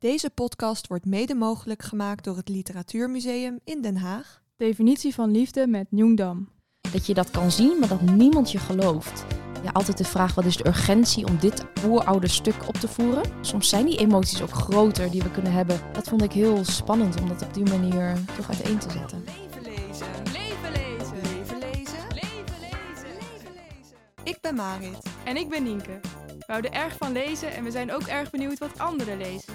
Deze podcast wordt mede mogelijk gemaakt door het Literatuurmuseum in Den Haag. Definitie van liefde met Njungdam. Dat je dat kan zien, maar dat niemand je gelooft. Ja, altijd de vraag, wat is de urgentie om dit oeroude stuk op te voeren? Soms zijn die emoties ook groter die we kunnen hebben. Dat vond ik heel spannend om dat op die manier toch uiteen te zetten. Leven lezen. Leven lezen. Leven lezen. Leven lezen. Leven lezen. Ik ben Marit. En ik ben Nienke. We houden erg van lezen en we zijn ook erg benieuwd wat anderen lezen.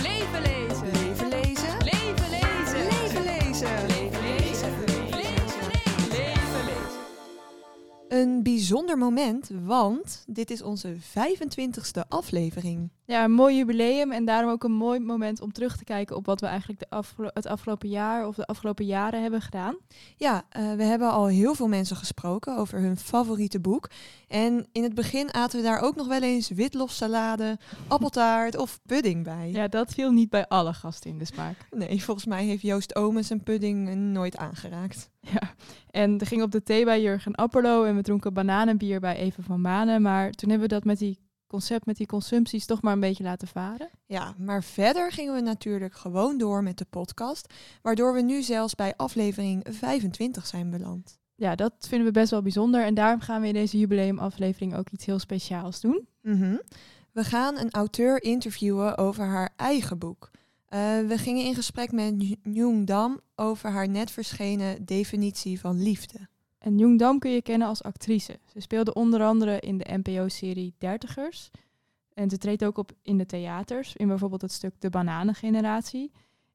Een bijzonder moment, want dit is onze 25ste aflevering. Ja, een mooi jubileum en daarom ook een mooi moment om terug te kijken op wat we eigenlijk de afgelo- het afgelopen jaar of de afgelopen jaren hebben gedaan. Ja, eh, we hebben al heel veel mensen gesproken over hun favoriete boek. En in het begin aten we daar ook nog wel eens witlofsalade, appeltaart of pudding bij. Ja, dat viel niet bij alle gasten in de smaak. Nee, volgens mij heeft Joost Omens een pudding nooit aangeraakt. Ja, en er ging op de thee bij Jurgen Apperlo en we dronken bananenbier bij Even van Manen. Maar toen hebben we dat met die concept, met die consumpties toch maar een beetje laten varen. Ja, maar verder gingen we natuurlijk gewoon door met de podcast, waardoor we nu zelfs bij aflevering 25 zijn beland. Ja, dat vinden we best wel bijzonder en daarom gaan we in deze jubileumaflevering ook iets heel speciaals doen. Mhm. We gaan een auteur interviewen over haar eigen boek. Eh, we gingen in gesprek met Njung Dam over haar net verschenen definitie van liefde. En Jung Dam kun je kennen als actrice. Ze speelde onder andere in de NPO-serie Dertigers. En ze treedt ook op in de theaters, in bijvoorbeeld het stuk De Bananengeneratie.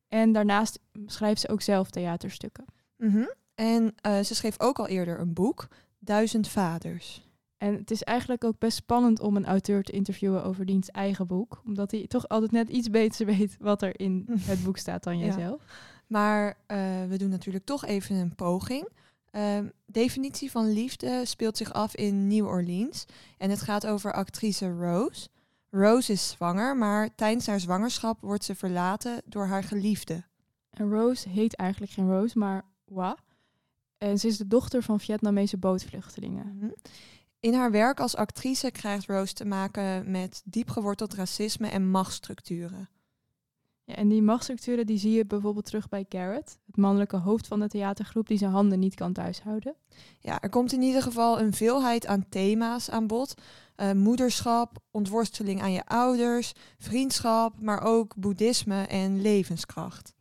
En daarnaast schrijft ze ook zelf theaterstukken. Mhm. En eh, ze schreef ook al eerder een boek, Duizend Vaders. En het is eigenlijk ook best spannend om een auteur te interviewen over diens eigen boek. Omdat hij toch altijd net iets beter weet wat er in het boek staat dan Ja. jijzelf. Maar eh, we doen natuurlijk toch even een poging. Ehm, definitie van liefde speelt zich af in New Orleans. En het gaat over actrice Rose. Rose is zwanger, maar tijdens haar zwangerschap wordt ze verlaten door haar geliefde. En Rose heet eigenlijk geen Rose, maar Wa. En ze is de dochter van Vietnamese bootvluchtelingen. Mhm. In haar werk als actrice krijgt Rose te maken met diepgeworteld racisme en machtsstructuren. Ja, en die machtsstructuren die zie je bijvoorbeeld terug bij Garrett, het mannelijke hoofd van de theatergroep die zijn handen niet kan thuishouden. Ja, er komt in ieder geval een veelheid aan thema's aan bod. Eh, moederschap, ontworsteling aan je ouders, vriendschap, maar ook boeddhisme en levenskracht.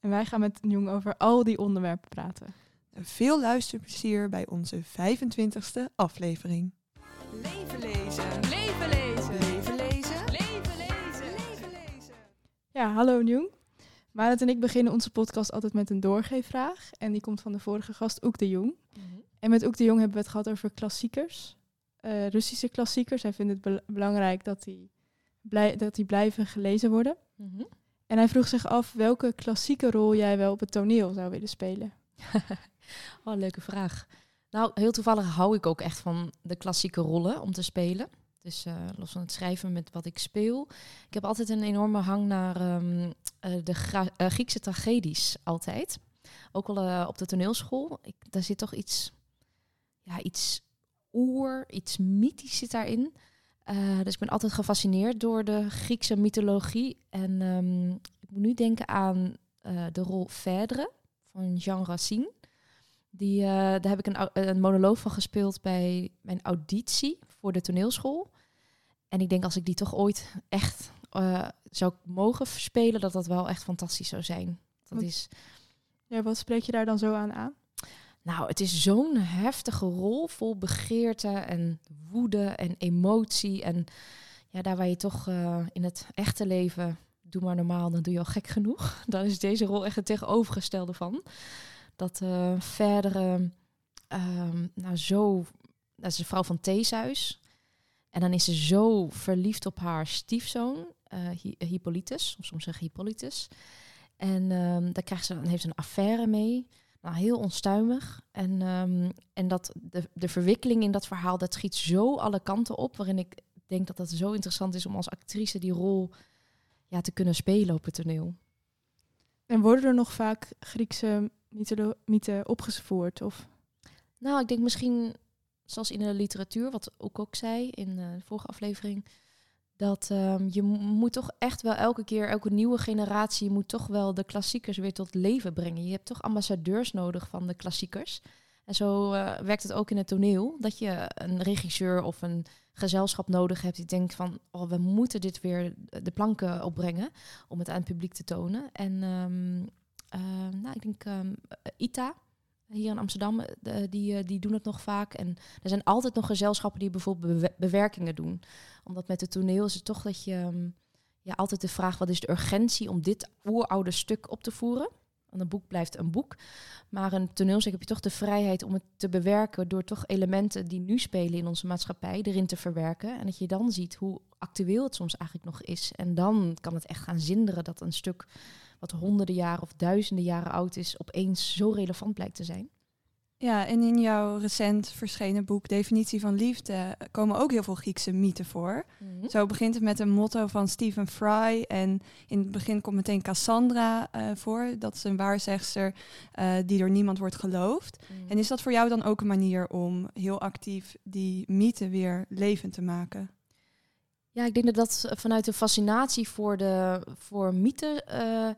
En wij gaan met Jong over al die onderwerpen praten. Veel luisterplezier bij onze 25ste aflevering. Leven lezen. Leven lezen! Leven lezen. Leven lezen! Leven lezen. Ja, hallo Jong. Marit en ik beginnen onze podcast altijd met een doorgeefvraag. En die komt van de vorige gast, Oek de Jong. En met Oek de Jong hebben we het gehad over klassiekers. eh, Russische klassiekers. Hij vindt het bel- belangrijk dat die, blij- dat die blijven gelezen worden. Mhm. En hij vroeg zich af welke klassieke rol jij wel op het toneel zou willen spelen. Oh, leuke vraag. Nou, heel toevallig hou ik ook echt van de klassieke rollen om te spelen. Dus eh, los van het schrijven met wat ik speel. Ik heb altijd een enorme hang naar ehm, eh, de eh, Griekse tragedies, altijd. Ook al op de toneelschool. Ik, daar zit toch iets, ja, iets oer, iets mythisch zit daarin. Dus ik ben altijd gefascineerd door de Griekse mythologie. En ehm, ik moet nu denken aan de rol Phèdre van Jean Racine. Die, eh, daar heb ik een, au- een monoloog van gespeeld bij mijn auditie voor de toneelschool. En ik denk als ik die toch ooit echt eh, zou mogen spelen, dat dat wel echt fantastisch zou zijn. Dat Wat- is, Ja, wat spreek je daar dan zo aan aan? nou, het is zo'n heftige rol vol begeerte en woede en emotie. En ja, daar waar je toch eh, in het echte leven, doe maar normaal, dan doe je al gek genoeg. Dan is deze rol echt het tegenovergestelde van. Dat eh verdere, ehm, nou zo, dat is een vrouw van Theseus. En dan is ze zo verliefd op haar stiefzoon, eh, Hy- Hippolytus, of soms zeggen Hippolytus. En ehm, daar krijgt ze, dan heeft ze een affaire mee. nou, heel onstuimig. En, ehm, en dat de, de verwikkeling in dat verhaal, dat schiet zo alle kanten op, waarin ik denk dat dat zo interessant is om als actrice die rol ja, te kunnen spelen op het toneel. En worden er nog vaak Griekse mytholo- mythen opgevoerd? Of? Nou, ik denk misschien, zoals in de literatuur, wat ook ook zei in eh, de vorige aflevering, dat ehm, je mo- moet toch echt wel elke keer, elke nieuwe generatie moet toch wel de klassiekers weer tot leven brengen. Je hebt toch ambassadeurs nodig van de klassiekers. En zo eh, werkt het ook in het toneel, dat je een regisseur of een gezelschap nodig hebt die denkt van, oh, we moeten dit weer de planken opbrengen om het aan het publiek te tonen. En ehm, eh, nou, ik denk ehm, Ita, hier in Amsterdam, eh, die, eh, die doen het nog vaak. En er zijn altijd nog gezelschappen die bijvoorbeeld bewe- bewerkingen doen. Omdat met het toneel is het toch dat je ehm, ja, altijd de vraag, wat is de urgentie om dit oeroude stuk op te voeren? Want een boek blijft een boek. Maar een toneelstuk heb je toch de vrijheid om het te bewerken door toch elementen die nu spelen in onze maatschappij erin te verwerken. En dat je dan ziet hoe actueel het soms eigenlijk nog is. En dan kan het echt gaan zinderen dat een stuk wat honderden jaren of duizenden jaren oud is, opeens zo relevant blijkt te zijn. Ja, en in jouw recent verschenen boek Definitie van Liefde komen ook heel veel Griekse mythen voor. Zo begint het met een motto van Stephen Fry. En in het begin komt meteen Cassandra eh, voor. Dat is een waarzegster eh, die door niemand wordt geloofd. Mhm. En is dat voor jou dan ook een manier om heel actief die mythe weer levend te maken? Ja, ik denk dat dat vanuit de fascinatie voor, de, voor mythe eh,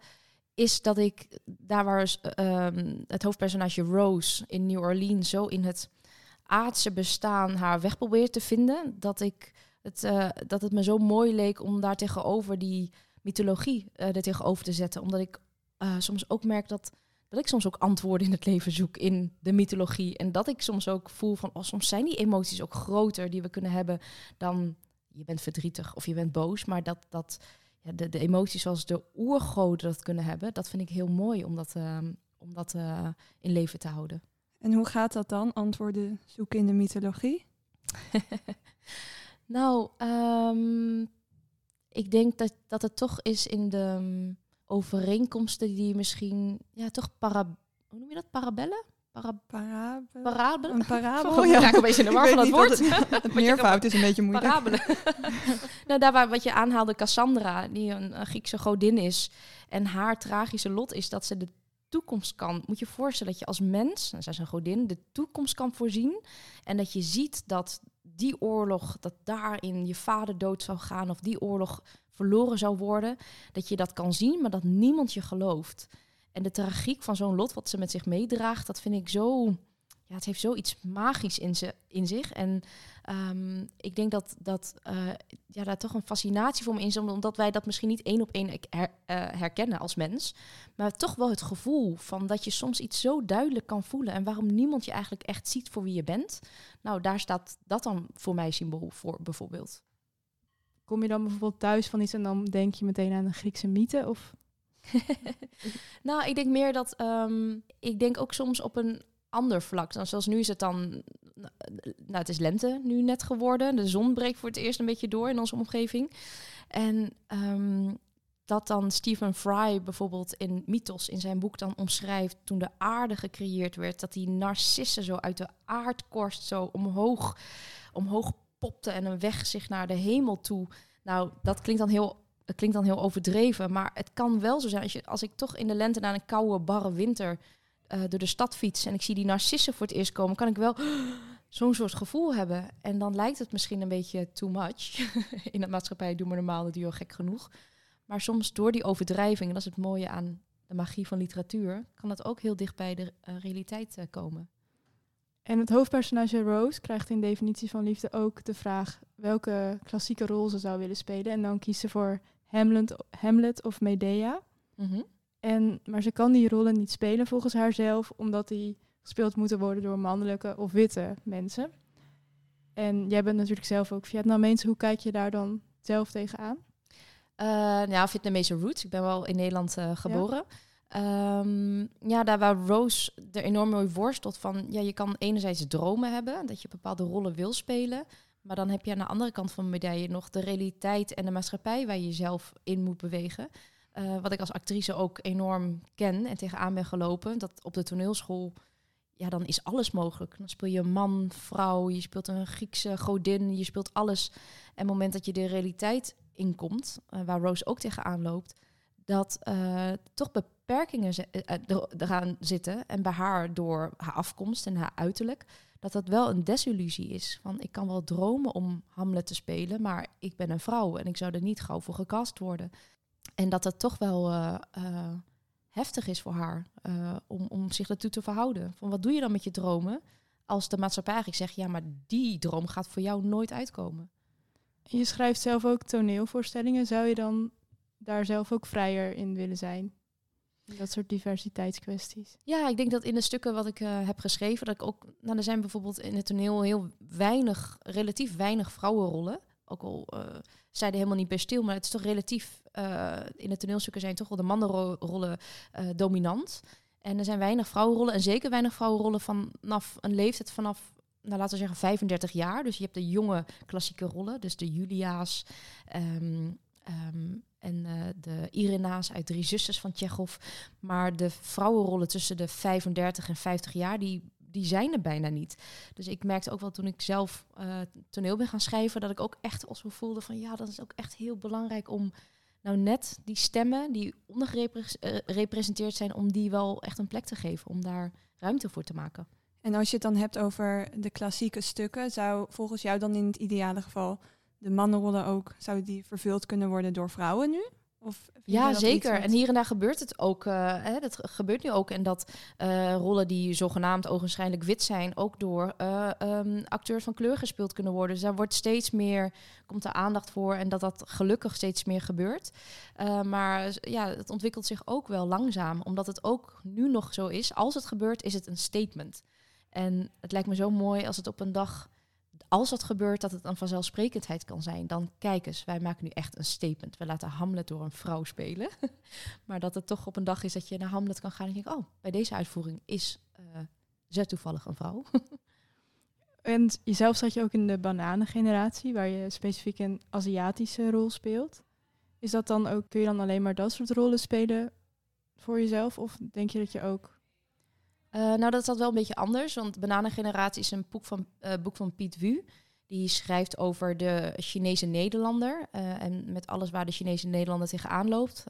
is dat ik daar waar eh, ehm, het hoofdpersonage Rose in New Orleans zo in het aardse bestaan haar weg probeert te vinden, dat, ik het, eh, dat het me zo mooi leek om daar tegenover die mythologie eh er tegenover te zetten. Omdat ik soms ook merk dat, dat ik soms ook antwoorden in het leven zoek in de mythologie. En dat ik soms ook voel van, oh, soms zijn die emoties ook groter die we kunnen hebben dan je bent verdrietig of je bent boos. Maar dat, dat ja, de, de emoties zoals de oergoden dat kunnen hebben, dat vind ik heel mooi om dat, ehm, om dat eh, in leven te houden. En hoe gaat dat dan? Antwoorden zoeken in de mythologie? nou, ehm, ik denk dat, dat het toch is in de ehm, overeenkomsten die misschien, ja, toch para, hoe noem je dat? Parabellen? Para, Parabel? parabelen? Een parabel? Oh, ja. Ik raak een beetje in de war van woord. Het, het meervoud is een beetje moeilijk. Parabelen. nou, daar waar wat je aanhaalde, Cassandra, die een, een Griekse godin is. En haar tragische lot is dat ze de toekomst kan. Moet je je voorstellen dat je als mens, en zij is een godin, de toekomst kan voorzien. En dat je ziet dat die oorlog, dat daarin je vader dood zou gaan. Of die oorlog verloren zou worden. Dat je dat kan zien, maar dat niemand je gelooft. En de tragiek van zo'n lot, wat ze met zich meedraagt, dat vind ik zo. Ja, het heeft zoiets magisch in, ze, in zich. En ehm, ik denk dat, dat eh, ja, daar toch een fascinatie voor me in zit, omdat wij dat misschien niet één op één eh, herkennen als mens. Maar toch wel het gevoel van dat je soms iets zo duidelijk kan voelen. En waarom niemand je eigenlijk echt ziet voor wie je bent. Nou, daar staat dat dan voor mij symbool voor, bijvoorbeeld. Kom je dan bijvoorbeeld thuis van iets en dan denk je meteen aan een Griekse mythe? Of nou, ik denk meer dat. ehm, ik denk ook soms op een ander vlak. Dan, zoals nu is het dan. Nou, het is lente nu net geworden. De zon breekt voor het eerst een beetje door in onze omgeving. En ehm, dat dan Stephen Fry bijvoorbeeld in Mythos in zijn boek dan omschrijft toen de aarde gecreëerd werd, dat die narcissen zo uit de aardkorst zo omhoog, omhoog popte en een weg zich naar de hemel toe. Nou, dat klinkt dan heel het klinkt dan heel overdreven, maar het kan wel zo zijn. Als, je, als ik toch in de lente na een koude, barre winter eh, door de stad fiets en ik zie die narcissen voor het eerst komen, kan ik wel zo'n soort gevoel hebben. En dan lijkt het misschien een beetje too much. in de maatschappij doen we normaal de duo gek genoeg. Maar soms door die overdrijving, en dat is het mooie aan de magie van literatuur, kan het ook heel dicht bij de eh, realiteit eh, komen. En het hoofdpersonage Rose krijgt in definitie van liefde ook de vraag welke klassieke rol ze zou willen spelen. En dan kiest ze voor Hamlet, Hamlet of Medea. Mhm. En, maar ze kan die rollen niet spelen volgens haarzelf, omdat die gespeeld moeten worden door mannelijke of witte mensen. En jij bent natuurlijk zelf ook Vietnamees. Hoe kijk je daar dan zelf tegenaan? Uh, nou, Vietnamese roots. Ik ben wel in Nederland uh, geboren. Ja. Um, ja, daar waar Rose er enorm mee worstelt van... Ja, je kan enerzijds dromen hebben, dat je bepaalde rollen wil spelen... Maar dan heb je aan de andere kant van de medaille nog de realiteit en de maatschappij waar je jezelf in moet bewegen. eh, wat ik als actrice ook enorm ken en tegenaan ben gelopen. Dat op de toneelschool, ja, dan is alles mogelijk. Dan speel je man, vrouw, je speelt een Griekse godin, je speelt alles. En het moment dat je de realiteit inkomt, uh, waar Rose ook tegenaan loopt, dat uh, toch beperkingen eraan zitten. En bij haar door haar afkomst en haar uiterlijk, dat dat wel een desillusie is. Van ik kan wel dromen om Hamlet te spelen, maar ik ben een vrouw en ik zou er niet gauw voor gecast worden. En dat het toch wel uh, uh, heftig is voor haar uh, om, om zich daartoe te verhouden. Van wat doe je dan met je dromen als de maatschappij zegt, ja, maar die droom gaat voor jou nooit uitkomen. Je schrijft zelf ook toneelvoorstellingen. Zou je dan daar zelf ook vrijer in willen zijn? Dat soort diversiteitskwesties. Ja, ik denk dat in de stukken wat ik uh, heb geschreven, dat ik ook. Nou, er zijn bijvoorbeeld in het toneel heel weinig, relatief weinig vrouwenrollen. Ook al uh, zeiden helemaal niet bij stil, maar het is toch relatief. Uh, in de toneelstukken zijn toch wel de mannenrollen dominant. En er zijn weinig vrouwenrollen en zeker weinig vrouwenrollen vanaf een leeftijd vanaf nou, laten we zeggen 35 jaar. Dus je hebt de jonge klassieke rollen, dus de Julia's um, um, en uh, de Irena's uit Drie Zusters van Tsjechov. Maar de vrouwenrollen tussen de 35 en 50 jaar, die, die zijn er bijna niet. Dus ik merkte ook wel toen ik zelf uh, toneel ben gaan schrijven, dat ik ook echt als voelde van ja, dat is ook echt heel belangrijk om nou net die stemmen die ondergerepresenteerd zijn, om die wel echt een plek te geven, om daar ruimte voor te maken. En als je het dan hebt over de klassieke stukken, zou volgens jou dan in het ideale geval de mannenrollen ook, zouden die vervuld kunnen worden door vrouwen nu? Of ja, zeker. En hier en daar gebeurt het ook. Uh, hè, dat gebeurt nu ook. En dat uh, rollen die zogenaamd ogenschijnlijk wit zijn, ook door uh, um, acteurs van kleur gespeeld kunnen worden. Dus daar wordt steeds meer, komt er aandacht voor. En dat dat gelukkig steeds meer gebeurt. maar ja, het ontwikkelt zich ook wel langzaam. Omdat het ook nu nog zo is. Als het gebeurt, is het een statement. En het lijkt me zo mooi als het op een dag als dat gebeurt, dat het een vanzelfsprekendheid kan zijn, dan kijk eens, wij maken nu echt een statement. We laten Hamlet door een vrouw spelen. maar dat het toch op een dag is dat je naar Hamlet kan gaan en denkt, oh, bij deze uitvoering is uh, toevallig een vrouw. en jezelf zat je ook in de bananengeneratie, waar je specifiek een Aziatische rol speelt. Is dat dan ook, kun je dan alleen maar dat soort rollen spelen voor jezelf? Of denk je dat je ook uh, nou, dat is dat wel een beetje anders, want Bananengeneratie is een boek van, uh, boek van Piet Wu. Die schrijft over de Chinese Nederlander uh, en met alles waar de Chinese Nederlander tegenaan loopt.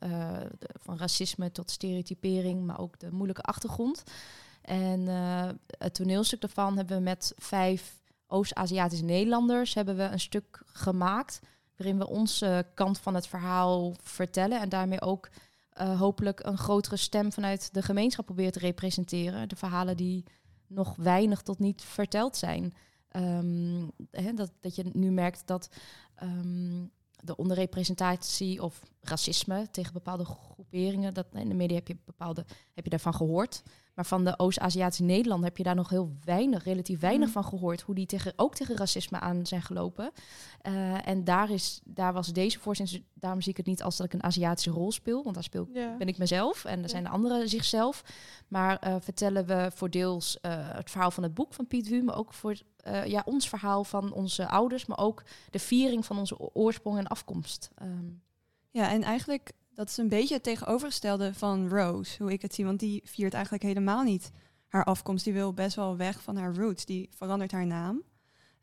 Van racisme tot stereotypering, maar ook de moeilijke achtergrond. En het toneelstuk daarvan hebben we met vijf Oost-Aziatische Nederlanders hebben we een stuk gemaakt waarin we onze kant van het verhaal vertellen en daarmee ook uh, hopelijk een grotere stem vanuit de gemeenschap probeert te representeren. De verhalen die nog weinig tot niet verteld zijn. Hè, dat, dat je nu merkt dat um, de onderrepresentatie of racisme tegen bepaalde groeperingen, dat in de media heb je bepaalde, heb je daarvan gehoord. Maar van de Oost-Aziatische Nederland heb je daar nog heel weinig, relatief weinig mm. van gehoord. Hoe die tegen, ook tegen racisme aan zijn gelopen. Uh, en daar, is, daar was deze voorzitter, daarom zie ik het niet als dat ik een Aziatische rol speel. Want daar speel, yeah. ben ik mezelf en er yeah. zijn de anderen zichzelf. Maar uh, vertellen we voor deels uh, het verhaal van het boek van Piet Wu, maar ook voor ja, ons verhaal van onze ouders, maar ook de viering van onze oorsprong en afkomst. Um. Ja, en eigenlijk dat is een beetje het tegenovergestelde van Rose, hoe ik het zie. Want die viert eigenlijk helemaal niet haar afkomst. Die wil best wel weg van haar roots. Die verandert haar naam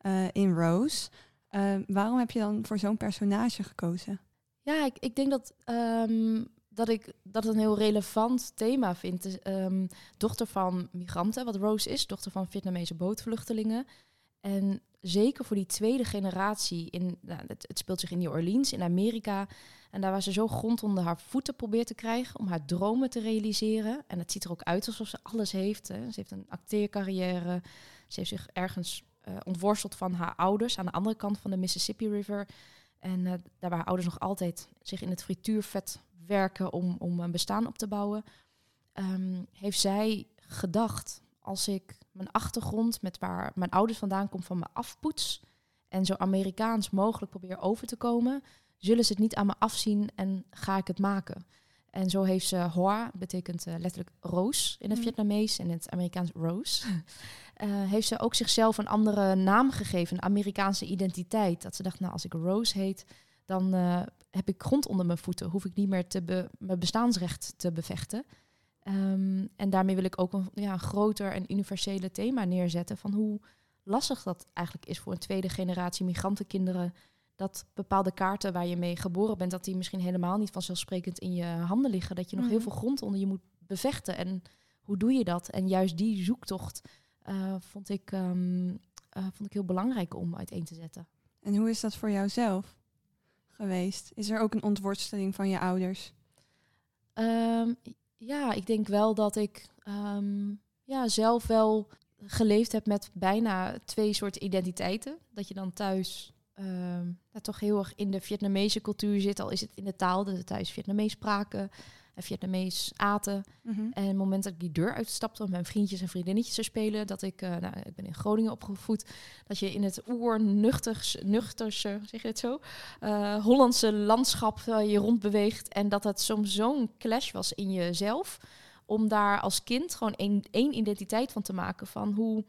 uh, in Rose. Uh, waarom heb je dan voor zo'n personage gekozen? Ja, ik, ik denk dat, um, dat ik dat een heel relevant thema vind. Dus, um, dochter van migranten, wat Rose is, dochter van Vietnamese bootvluchtelingen. En zeker voor die tweede generatie, in, nou, het, speelt zich in New Orleans, in Amerika. En daar waar ze zo grond onder haar voeten probeert te krijgen om haar dromen te realiseren. En het ziet er ook uit alsof ze alles heeft. Hè. Ze heeft een acteercarrière. Ze heeft zich ergens uh, ontworsteld van haar ouders aan de andere kant van de Mississippi River. En uh, daar waar ouders nog altijd zich in het frituurvet werken om, om een bestaan op te bouwen, um, heeft zij gedacht als ik mijn achtergrond met waar mijn ouders vandaan komt van me afpoets en zo Amerikaans mogelijk probeer over te komen, zullen ze het niet aan me afzien en ga ik het maken. En zo heeft ze Hoa, betekent uh, letterlijk roos in het mm. Vietnamees en in het Amerikaans rose. uh, heeft ze ook zichzelf een andere naam gegeven, een Amerikaanse identiteit. Dat ze dacht, nou als ik Rose heet, dan eh, heb ik grond onder mijn voeten. Hoef ik niet meer te be- mijn bestaansrecht te bevechten. Ehm, en daarmee wil ik ook een, ja, een groter en universele thema neerzetten van hoe lastig dat eigenlijk is voor een tweede generatie migrantenkinderen. Dat bepaalde kaarten waar je mee geboren bent, dat die misschien helemaal niet vanzelfsprekend in je handen liggen. Dat je nog heel Mhm. veel grond onder je moet bevechten. En hoe doe je dat? En juist die zoektocht eh, vond, ik, ehm, eh, vond ik heel belangrijk om uiteen te zetten. En hoe is dat voor jou zelf geweest? Is er ook een ontworsteling van je ouders? Ehm, ja, ik denk wel dat ik ehm, ja, zelf wel geleefd heb met bijna twee soorten identiteiten. Dat je dan thuis ehm, ja, toch heel erg in de Vietnamese cultuur zit. Al is het in de taal, dat we thuis Vietnamees spraken en Vietnamees aten. Mhm. En het moment dat ik die deur uitstapte om met mijn vriendjes en vriendinnetjes te spelen, dat ik, eh, nou, ik ben in Groningen opgevoed, dat je in het oer-nuchters, nuchterse, zeg je het zo, eh, Hollandse landschap eh, je rondbeweegt en dat het soms zo'n clash was in jezelf, om daar als kind gewoon één, één identiteit van te maken van hoe,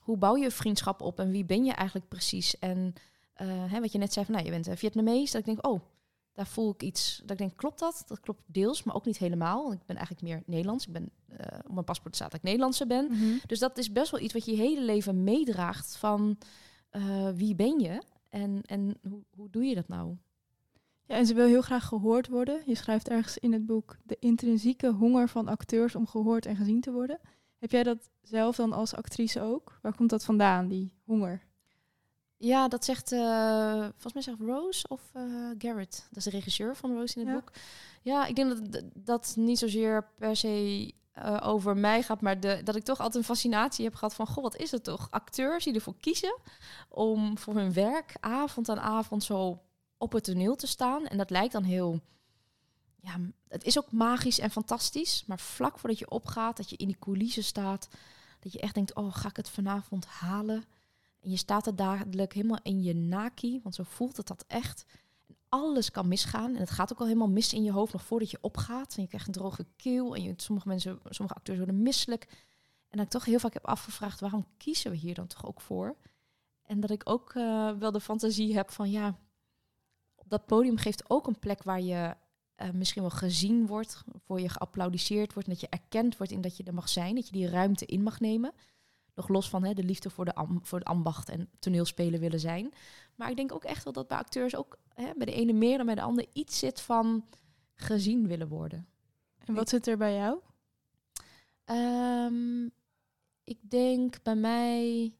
hoe bouw je vriendschap op en wie ben je eigenlijk precies en eh, hè, wat je net zei van, nou, je bent een Vietnamees, dat ik denk, oh, daar voel ik iets. Dat ik denk, klopt dat? Dat klopt deels, maar ook niet helemaal. Want Ik ben eigenlijk meer Nederlands. Ik ben eh, op mijn paspoort staat dat ik Nederlandse ben. Mhm. Dus dat is best wel iets wat je je hele leven meedraagt van eh, wie ben je en, en hoe, hoe doe je dat nou? Ja, en ze wil heel graag gehoord worden. Je schrijft ergens in het boek de intrinsieke honger van acteurs om gehoord en gezien te worden. Heb jij dat zelf dan als actrice ook? Waar komt dat vandaan, die honger? Ja, dat zegt, eh, volgens mij zegt Rose of eh, Garrett. Dat is de regisseur van Rose in het Ja. boek. Ja, ik denk dat dat niet zozeer per se eh, over mij gaat, maar de, dat ik toch altijd een fascinatie heb gehad van, goh, wat is het toch? Acteurs die ervoor kiezen om voor hun werk avond aan avond zo op het toneel te staan. En dat lijkt dan heel, ja, het is ook magisch en fantastisch, maar vlak voordat je opgaat, dat je in die coulissen staat, dat je echt denkt, oh, ga ik het vanavond halen? En je staat er dadelijk helemaal in je naki, want zo voelt het dat echt. En alles kan misgaan. En het gaat ook al helemaal mis in je hoofd nog voordat je opgaat. En je krijgt een droge keel. En je, sommige mensen, sommige acteurs worden misselijk. En dat ik toch heel vaak heb afgevraagd, waarom kiezen we hier dan toch ook voor? En dat ik ook eh, wel de fantasie heb van ja, dat podium geeft ook een plek waar je eh, misschien wel gezien wordt, voor je geapplaudiseerd wordt, en dat je erkend wordt in dat je er mag zijn, dat je die ruimte in mag nemen. Nog los van hè, de liefde voor de, am, voor de ambacht en toneelspelen willen zijn. Maar ik denk ook echt wel dat bij acteurs ook hè, bij de ene meer dan bij de ander iets zit van gezien willen worden. En wat zit er bij jou? Ehm, ik denk bij mij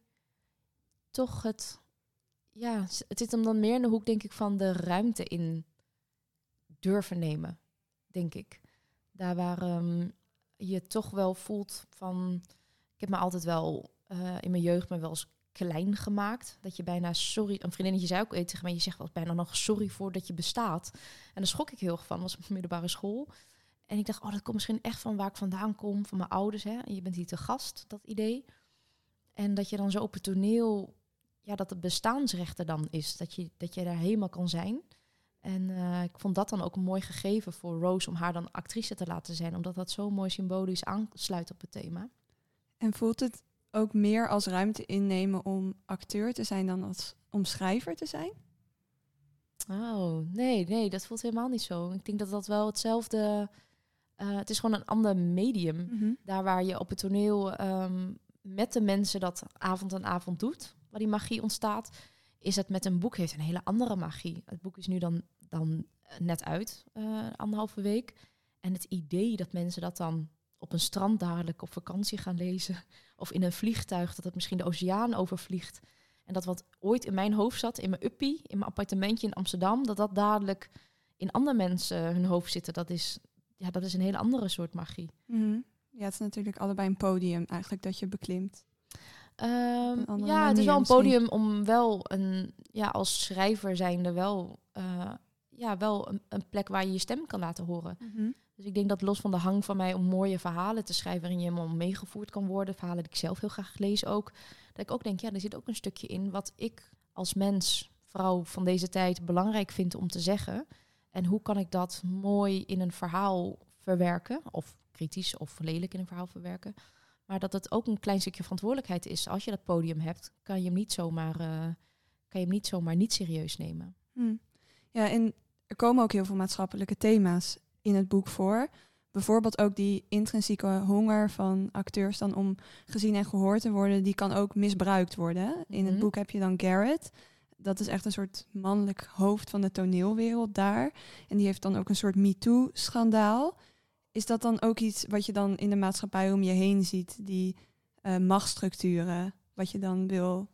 toch het. Ja, het zit hem dan meer in de hoek, denk ik, van de ruimte in durven nemen. Denk ik. Daar waar ehm, je toch wel voelt van. Ik heb me altijd wel eh, in mijn jeugd me wel eens klein gemaakt. Dat je bijna sorry. Een vriendinnetje zei ook tegen mij: je zegt wel bijna nog sorry voor dat je bestaat. En daar schrok ik heel erg van. was op middelbare school. En ik dacht, oh, dat komt misschien echt van waar ik vandaan kom, van mijn ouders. Hè? En je bent hier te gast, dat idee. En dat je dan zo op het toneel, ja, dat het bestaansrecht er dan is. Dat je, dat je daar helemaal kan zijn. En eh, ik vond dat dan ook een mooi gegeven voor Rose om haar dan actrice te laten zijn. Omdat dat zo mooi symbolisch aansluit op het thema. En voelt het ook meer als ruimte innemen om acteur te zijn dan als om schrijver te zijn? Oh, nee, nee, dat voelt helemaal niet zo. Ik denk dat dat wel hetzelfde... eh, het is gewoon een ander medium. Mhm. Daar waar je op het toneel ehm, met de mensen dat avond aan avond doet, waar die magie ontstaat, is het met een boek heeft een hele andere magie. Het boek is nu dan, dan net uit, eh, anderhalve week. En het idee dat mensen dat dan op een strand dadelijk op vakantie gaan lezen, of in een vliegtuig, dat het misschien de oceaan overvliegt. En dat wat ooit in mijn hoofd zat, in mijn uppie, in mijn appartementje in Amsterdam, dat dat dadelijk in andere mensen hun hoofd zitten. Dat is, ja, dat is een hele andere soort magie. Mhm. Ja, het is natuurlijk allebei een podium eigenlijk dat je beklimt. Ehm, ja, het is wel een misschien. podium om wel een, ja, als schrijver zijnde wel, eh, ja, wel een, een plek waar je je stem kan laten horen. Mhm. Dus ik denk dat los van de hang van mij om mooie verhalen te schrijven waarin je helemaal meegevoerd kan worden, verhalen die ik zelf heel graag lees ook, dat ik ook denk, ja, er zit ook een stukje in wat ik als mens, vrouw van deze tijd, belangrijk vind om te zeggen. En hoe kan ik dat mooi in een verhaal verwerken, of kritisch of lelijk in een verhaal verwerken. Maar dat het ook een klein stukje verantwoordelijkheid is. Als je dat podium hebt, kan je hem niet zomaar, eh, kan je hem niet, zomaar niet serieus nemen. Hm. Ja, en er komen ook heel veel maatschappelijke thema's in het boek voor. Bijvoorbeeld ook die intrinsieke honger van acteurs dan om gezien en gehoord te worden, die kan ook misbruikt worden. In het Mhm. boek heb je dan Garrett. Dat is echt een soort mannelijk hoofd van de toneelwereld daar. En die heeft dan ook een soort MeToo-schandaal. Is dat dan ook iets wat je dan in de maatschappij om je heen ziet, die eh, machtsstructuren, wat je dan wil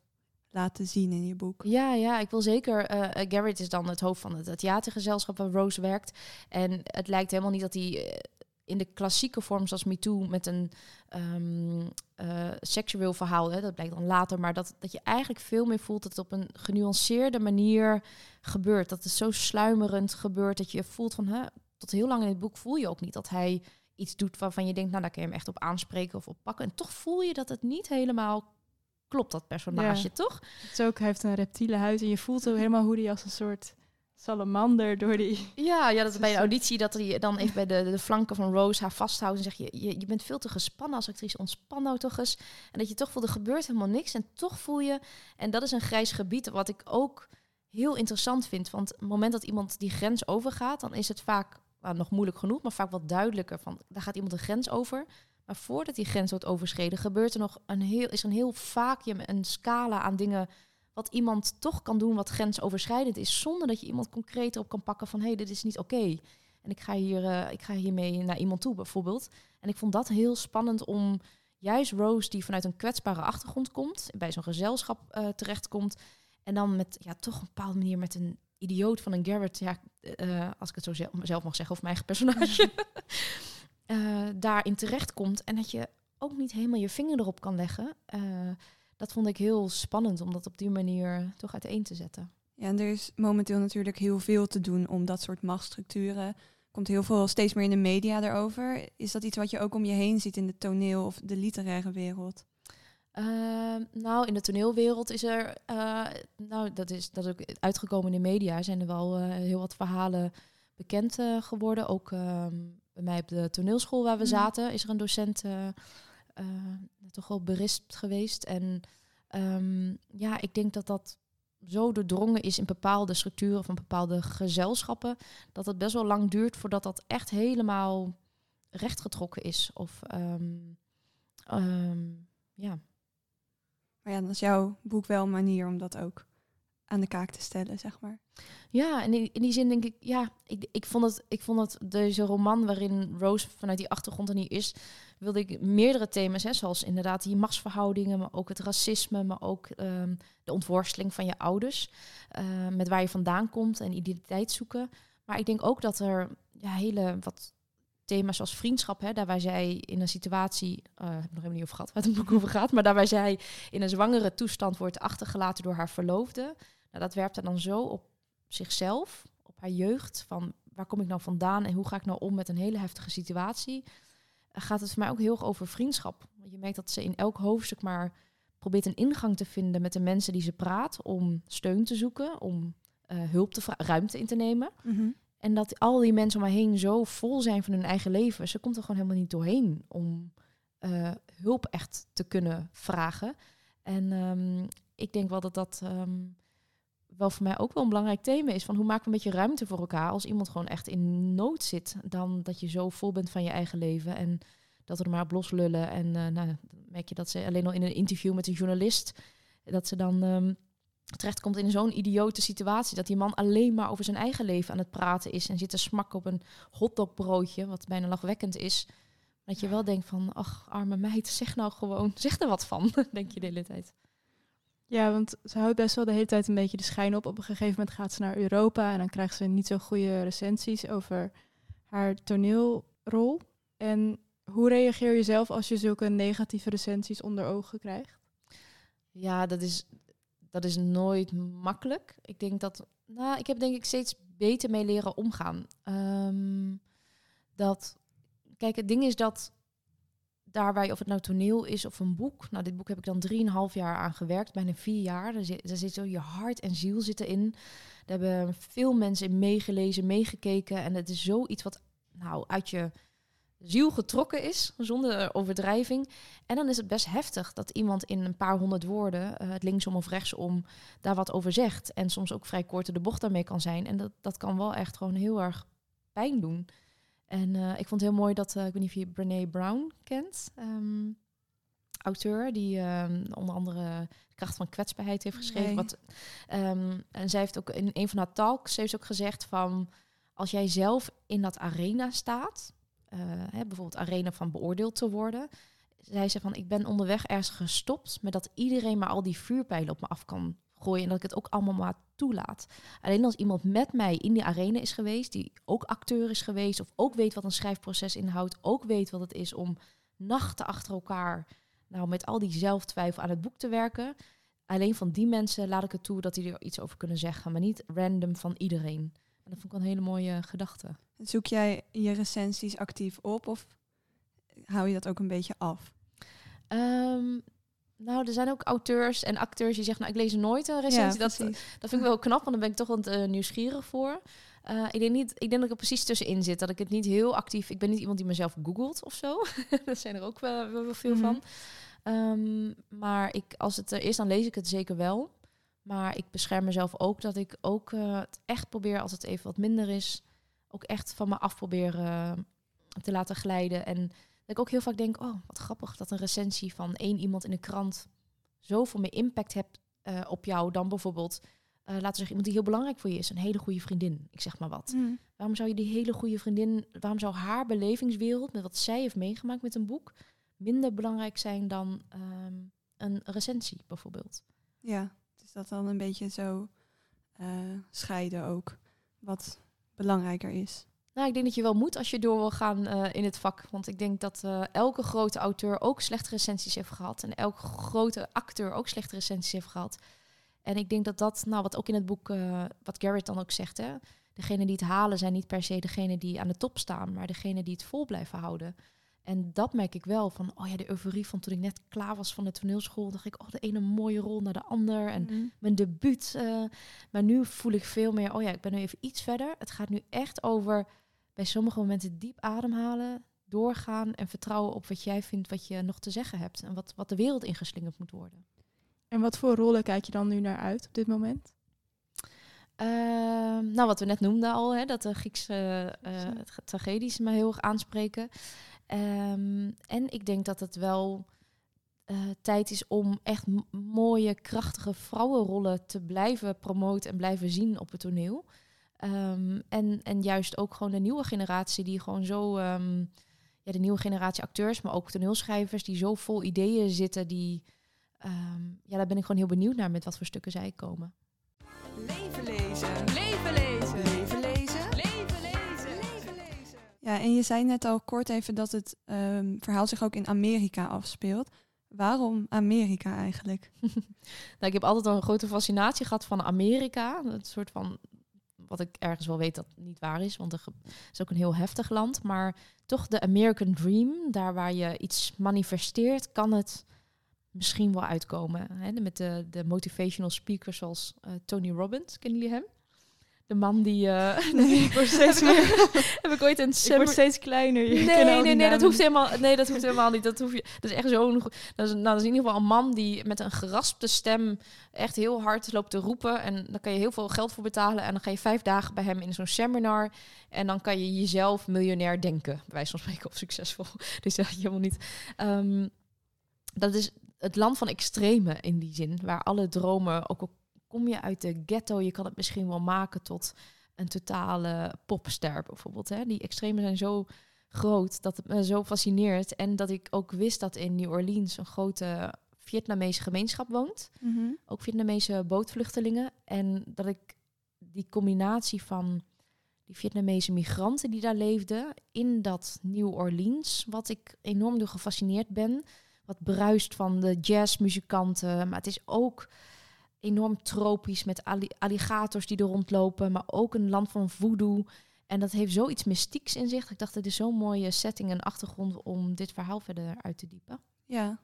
laten zien in je boek? Ja, ja, ik wil zeker. eh, Garrett is dan het hoofd van het, theatergezelschap waar Rose werkt. En het lijkt helemaal niet dat hij eh, in de klassieke vorm zoals Me Too met een ehm, eh, seksueel verhaal, dat blijkt dan later, maar dat, dat je eigenlijk veel meer voelt dat het op een genuanceerde manier gebeurt. Dat het zo sluimerend gebeurt dat je voelt van, hè, tot heel lang in het boek voel je ook niet dat hij iets doet waarvan je denkt, nou daar kun je hem echt op aanspreken of op pakken. En toch voel je dat het niet helemaal klopt, dat personage, Ja. toch? Het is ook, hij heeft een reptiele huid en je voelt ook helemaal hoe hij als een soort salamander door die... Ja, ja, dat is bij zo- auditie dat hij dan even bij de, de flanken van Rose haar vasthoudt en zegt je, je, je bent veel te gespannen als actrice, ontspan nou toch eens. En dat je toch voelt, er gebeurt helemaal niks en toch voel je, en dat is een grijs gebied wat ik ook heel interessant vind, want het moment dat iemand die grens overgaat, dan is het vaak nou, nog moeilijk genoeg, maar vaak wat duidelijker van, daar gaat iemand een grens over. Maar voordat die grens wordt overschreden, gebeurt er nog een heel, is een heel vacuüm, een scala aan dingen wat iemand toch kan doen wat grensoverschrijdend is, zonder dat je iemand concreet erop kan pakken van hé, hey, dit is niet oké. En ik ga, hier, eh, ik ga hiermee naar iemand toe, bijvoorbeeld. En ik vond dat heel spannend om juist Rose, die vanuit een kwetsbare achtergrond komt, bij zo'n gezelschap eh, terechtkomt, en dan met ja, toch een bepaalde manier met een idioot van een Garrett, ja, eh, als ik het zo zelf, zelf mag zeggen, of mijn eigen personage, eh, daarin terechtkomt. En dat je ook niet helemaal je vinger erop kan leggen. Eh, dat vond ik heel spannend om dat op die manier toch uiteen te zetten. Ja, en er is momenteel natuurlijk heel veel te doen om dat soort machtsstructuren. Komt heel veel steeds meer in de media daarover. Is dat iets wat je ook om je heen ziet in de toneel- of de literaire wereld? Ehm, nou, in de toneelwereld is er, eh, nou, dat is, dat is ook uitgekomen in de media, zijn er wel heel wat verhalen bekend geworden. Ook ehm, bij mij op de toneelschool waar we Mhm. zaten, is er een docent eh, eh, toch wel berispt geweest. En ehm, ja, ik denk dat dat zo doordrongen is in bepaalde structuren van bepaalde gezelschappen, dat het best wel lang duurt voordat dat echt helemaal rechtgetrokken is. Of ehm, ehm, ja. Maar ja, dan is jouw boek wel een manier om dat ook aan de kaak te stellen, zeg maar. Ja, en in, die zin denk ik, ja, ik, ik vond het, ik vond het deze roman waarin Rose vanuit die achtergrond er niet is, wilde ik meerdere thema's, hè, zoals inderdaad die machtsverhoudingen, maar ook het racisme, maar ook ehm, de ontworsteling van je ouders, eh, met waar je vandaan komt en identiteit zoeken. Maar ik denk ook dat er ja, hele wat thema's zoals vriendschap, hè, daar waar zij in een situatie, eh heb ik nog helemaal niet over gehad, waar het boek over gaat, maar daar waar zij in een zwangere toestand wordt achtergelaten door haar verloofde. Nou, dat werpt er dan zo op zichzelf, op haar jeugd, van waar kom ik nou vandaan en hoe ga ik nou om met een hele heftige situatie, eh, gaat het voor mij ook heel erg over vriendschap. Want je merkt dat ze in elk hoofdstuk maar probeert een ingang te vinden met de mensen die ze praat, om steun te zoeken, om eh, hulp te ruimte in te nemen. En dat al die mensen om haar heen zo vol zijn van hun eigen leven. Ze komt er gewoon helemaal niet doorheen om eh, hulp echt te kunnen vragen. En ehm, ik denk wel dat dat ehm, wel voor mij ook wel een belangrijk thema is. Van hoe maken we een beetje ruimte voor elkaar als iemand gewoon echt in nood zit. Dan dat je zo vol bent van je eigen leven. En dat we er maar op loslullen. En eh, nou, dan merk je dat ze alleen al in een interview met een journalist... dat ze dan ehm, terechtkomt in zo'n idiote situatie... dat die man alleen maar over zijn eigen leven aan het praten is... en zit te smakken op een hotdogbroodje, wat bijna lachwekkend is... Dat je wel denkt van, ach, arme meid, zeg nou gewoon, zeg er wat van, denk je de hele tijd. Ja, want ze houdt best wel de hele tijd een beetje de schijn op. Op een gegeven moment gaat ze naar Europa en dan krijgt ze niet zo goede recensies over haar toneelrol. En hoe reageer je zelf als je zulke negatieve recensies onder ogen krijgt? Ja, dat is, dat is nooit makkelijk. Ik denk dat, nou, ik heb denk ik steeds beter mee leren omgaan. Ehm, dat, kijk, het ding is dat daar waar je, of het nou toneel is of een boek. Nou, dit boek heb ik dan drieënhalf jaar aan gewerkt, bijna vier jaar. Daar zit, daar zit zo je hart en ziel zitten in. Daar hebben veel mensen in meegelezen, meegekeken. En het is zoiets wat nou uit je ziel getrokken is, zonder overdrijving. En dan is het best heftig dat iemand in een paar honderd woorden, uh, het linksom of rechtsom, daar wat over zegt. En soms ook vrij kort de bocht daarmee kan zijn. En dat, dat kan wel echt gewoon heel erg pijn doen. En uh, ik vond het heel mooi dat, uh, ik weet niet of je Brené Brown kent, um, auteur, die um, onder andere Kracht van Kwetsbaarheid heeft geschreven. Nee. Wat, um, en zij heeft ook in een van haar talks heeft ook gezegd van, als jij zelf in dat arena staat, hè, bijvoorbeeld arena van beoordeeld te worden, zei ze van, ik ben onderweg ergens gestopt met dat iedereen maar al die vuurpijlen op me af kan gooien en dat ik het ook allemaal maar toelaat. Alleen als iemand met mij in die arena is geweest, die ook acteur is geweest of ook weet wat een schrijfproces inhoudt, ook weet wat het is om nachten achter elkaar nou met al die zelftwijfel aan het boek te werken. Alleen van die mensen laat ik het toe dat die er iets over kunnen zeggen, maar niet random van iedereen. En dat vond ik wel een hele mooie gedachte. Zoek jij je recensies actief op of hou je dat ook een beetje af? Um, nou, er zijn ook auteurs en acteurs die zeggen, nou, ik lees nooit een recensie. Ja, dat, dat vind ik wel knap, want dan ben ik toch wat uh, nieuwsgierig voor. Uh, ik, denk niet, ik denk dat ik er precies tussenin zit. Dat ik het niet heel actief... Ik ben niet iemand die mezelf googelt of zo. dat zijn er ook wel, wel veel mm -hmm. van. Um, maar ik, als het er is, dan lees ik het zeker wel. Maar ik bescherm mezelf ook dat ik ook uh, het echt probeer, als het even wat minder is... ook echt van me af probeer uh, te laten glijden. En dat ik ook heel vaak denk, oh, wat grappig dat een recensie van één iemand in de krant zoveel meer impact hebt uh, op jou dan bijvoorbeeld, laten we zeggen, iemand die heel belangrijk voor je is, een hele goede vriendin, ik zeg maar wat. Mm. Waarom zou je die hele goede vriendin, waarom zou haar belevingswereld, met wat zij heeft meegemaakt met een boek, minder belangrijk zijn dan um, een recensie bijvoorbeeld? Ja, dat dan een beetje zo uh, scheiden ook, wat belangrijker is. Nou, ik denk dat je wel moet als je door wil gaan uh, in het vak. Want ik denk dat uh, elke grote auteur ook slechte recensies heeft gehad. En elke grote acteur ook slechte recensies heeft gehad. En ik denk dat dat, nou wat ook in het boek, wat Garrett dan ook zegt, hè. Degenen die het halen zijn niet per se degenen die aan de top staan, maar degenen die het vol blijven houden. En dat merk ik wel van, oh ja, de euforie van toen ik net klaar was van de toneelschool, dacht ik, oh, de ene mooie rol naar de ander en Mm. mijn debuut. Uh, maar nu voel ik veel meer, oh ja, ik ben nu even iets verder. Het gaat nu echt over bij sommige momenten diep ademhalen, doorgaan en vertrouwen op wat jij vindt wat je nog te zeggen hebt en wat, wat de wereld ingeslingerd moet worden. En wat voor rollen kijk je dan nu naar uit op dit moment? Uh, nou, wat we net noemden al, hè, dat de Griekse uh, tragedies me heel erg aanspreken. Um, en ik denk dat het wel uh, tijd is om echt mooie, krachtige vrouwenrollen te blijven promoten en blijven zien op het toneel. Um, en, en juist ook gewoon de nieuwe generatie die gewoon zo, um, ja, de nieuwe generatie acteurs, maar ook toneelschrijvers die zo vol ideeën zitten, die, ja, daar ben ik gewoon heel benieuwd naar met wat voor stukken zij komen. Ja, en je zei net al kort even dat het verhaal zich ook in Amerika afspeelt. Waarom Amerika eigenlijk? nou, ik heb altijd al een grote fascinatie gehad van Amerika. Een soort van wat ik ergens wel weet dat niet waar is, want het is ook een heel heftig land. Maar toch de American Dream, daar waar je iets manifesteert, kan het misschien wel uitkomen. Hè? Met de, de motivational speakers zoals uh, Tony Robbins, kennen jullie hem? De man die... Uh, nee, ik word steeds meer... heb ik ooit een... Ik word steeds kleiner. Je nee, nee, nee, nee, dat hoeft helemaal, nee, dat hoeft helemaal niet. Dat, hoef je, dat is echt zo'n... Dat, is, nou, dat is in ieder geval een man die met een geraspte stem echt heel hard loopt te roepen. En dan kan je heel veel geld voor betalen. En dan ga je vijf dagen bij hem in zo'n seminar. En dan kan je jezelf miljonair denken. Bij wijze van spreken of succesvol. Dus dat je helemaal niet... Um, dat is het land van extreme in die zin. Waar alle dromen, ook kom je uit de ghetto, je kan het misschien wel maken tot een totale popster bijvoorbeeld. Hè? Die extremen zijn zo groot dat het me zo fascineert. En dat ik ook wist dat in New Orleans een grote Vietnamese gemeenschap woont. Mm -hmm. Ook Vietnamese bootvluchtelingen. En dat ik die combinatie van die Vietnamese migranten die daar leefden in dat New Orleans, wat ik enorm door gefascineerd ben. Wat bruist van de jazzmuzikanten, maar het is ook enorm tropisch met alligators die er rondlopen, maar ook een land van voodoo. En dat heeft zoiets mystieks in zich. Ik dacht, dit is zo'n mooie setting en achtergrond om dit verhaal verder uit te diepen. Ja,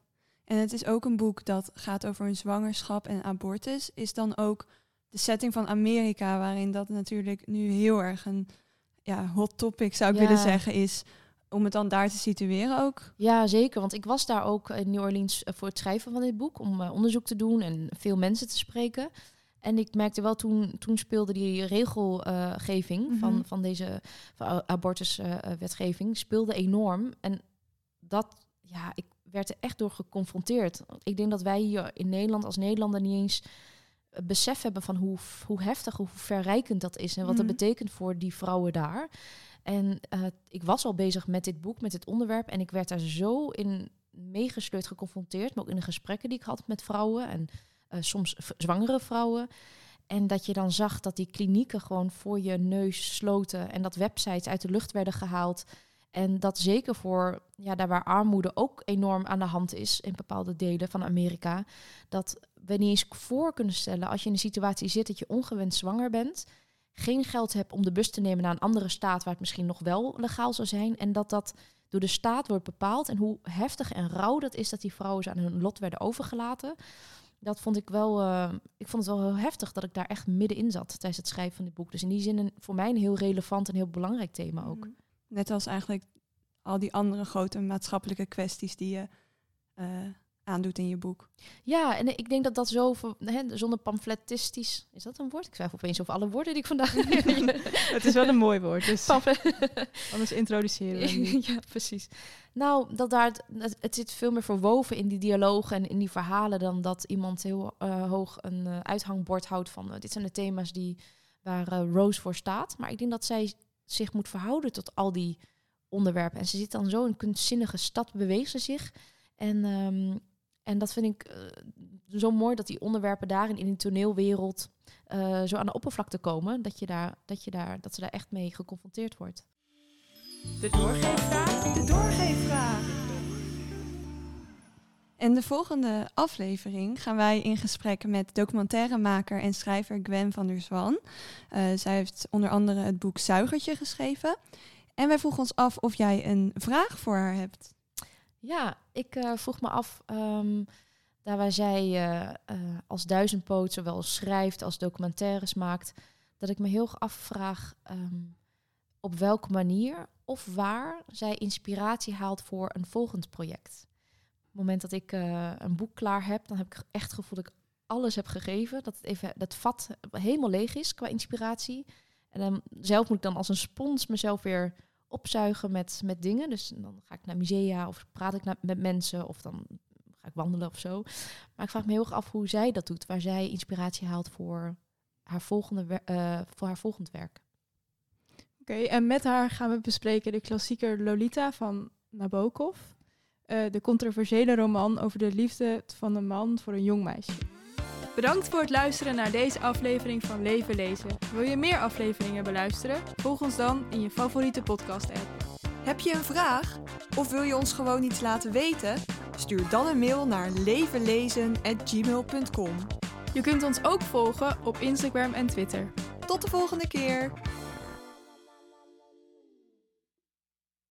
en het is ook een boek dat gaat over een zwangerschap en abortus. Is dan ook de setting van Amerika, waarin dat natuurlijk nu heel erg een ja, hot topic zou ik Ja. willen zeggen, is om het dan daar te situeren ook. Ja, zeker. Want ik was daar ook in New Orleans eh, voor het schrijven van dit boek. Om eh, onderzoek te doen en veel mensen te spreken. En ik merkte wel toen, toen speelde die regelgeving Mhm. van, van deze abortuswetgeving speelde enorm. En dat, ja, ik werd er echt door geconfronteerd. Ik denk dat wij hier in Nederland als Nederlander niet eens eh, besef hebben van hoe, hoe heftig, hoe verrijkend dat is en wat Mhm. dat betekent voor die vrouwen daar. En eh, ik was al bezig met dit boek, met dit onderwerp. En ik werd daar zo in meegesleurd, geconfronteerd. Maar ook in de gesprekken die ik had met vrouwen. En eh, soms zwangere vrouwen. En dat je dan zag dat die klinieken gewoon voor je neus sloten. En dat websites uit de lucht werden gehaald. En dat zeker voor ja, daar waar armoede ook enorm aan de hand is in bepaalde delen van Amerika. Dat we niet eens voor kunnen stellen als je in een situatie zit dat je ongewenst zwanger bent geen geld hebt om de bus te nemen naar een andere staat waar het misschien nog wel legaal zou zijn. En dat dat door de staat wordt bepaald. En hoe heftig en rauw dat is dat die vrouwen aan hun lot werden overgelaten. Dat vond ik wel, eh, ik vond het wel heel heftig dat ik daar echt middenin zat tijdens het schrijven van dit boek. Dus in die zin een, voor mij een heel relevant en heel belangrijk thema ook. Net als eigenlijk al die andere grote maatschappelijke kwesties die je eh, aandoet in je boek. Ja, en ik denk dat dat zo, hè, zonder pamfletistisch, is dat een woord? Ik twijfel opeens over alle woorden die ik vandaag... Het is wel een mooi woord, dus anders introduceren we ja, precies. Nou, dat daar, het, zit veel meer verwoven in die dialogen en in die verhalen dan dat iemand heel eh, hoog een eh, uithangbord houdt van dit zijn de thema's die, waar Rose voor staat. Maar ik denk dat zij zich moet verhouden tot al die onderwerpen. En ze zit dan zo in een kunstzinnige stad, beweegt ze zich. En, ehm, en dat vind ik eh, zo mooi dat die onderwerpen daarin in die toneelwereld eh, zo aan de oppervlakte komen. Dat, je daar, dat, je daar, dat ze daar echt mee geconfronteerd wordt. De doorgeefvraag. De doorgeefvraag. In de volgende aflevering gaan wij in gesprek met documentairemaker en schrijver Gwen van der Zwan. Eh, zij heeft onder andere het boek Zuigertje geschreven. En wij vroegen ons af of jij een vraag voor haar hebt. Ja, ik eh, vroeg me af, ehm, daar waar zij eh, als duizendpoot zowel schrijft als documentaires maakt, dat ik me heel erg afvraag ehm, op welke manier of waar zij inspiratie haalt voor een volgend project. Het moment dat ik eh, een boek klaar heb, dan heb ik echt het gevoel dat ik alles heb gegeven, dat het even dat vat helemaal leeg is qua inspiratie. En dan zelf moet ik dan als een spons mezelf weer opzuigen met, met dingen. Dus dan ga ik naar musea of praat ik met mensen of dan ga ik wandelen of zo. Maar ik vraag me heel erg af hoe zij dat doet, waar zij inspiratie haalt voor haar, volgende eh, voor haar volgend werk. Oké, en met haar gaan we bespreken de klassieker Lolita van Nabokov. Eh, de controversiële roman over de liefde van een man voor een jong meisje. Bedankt voor het luisteren naar deze aflevering van Leven Lezen. Wil je meer afleveringen beluisteren? Volg ons dan in je favoriete podcast-app. Heb je een vraag? Of wil je ons gewoon iets laten weten? Stuur dan een mail naar levenlezen.gmail.com. Je kunt ons ook volgen op Instagram en Twitter. Tot de volgende keer!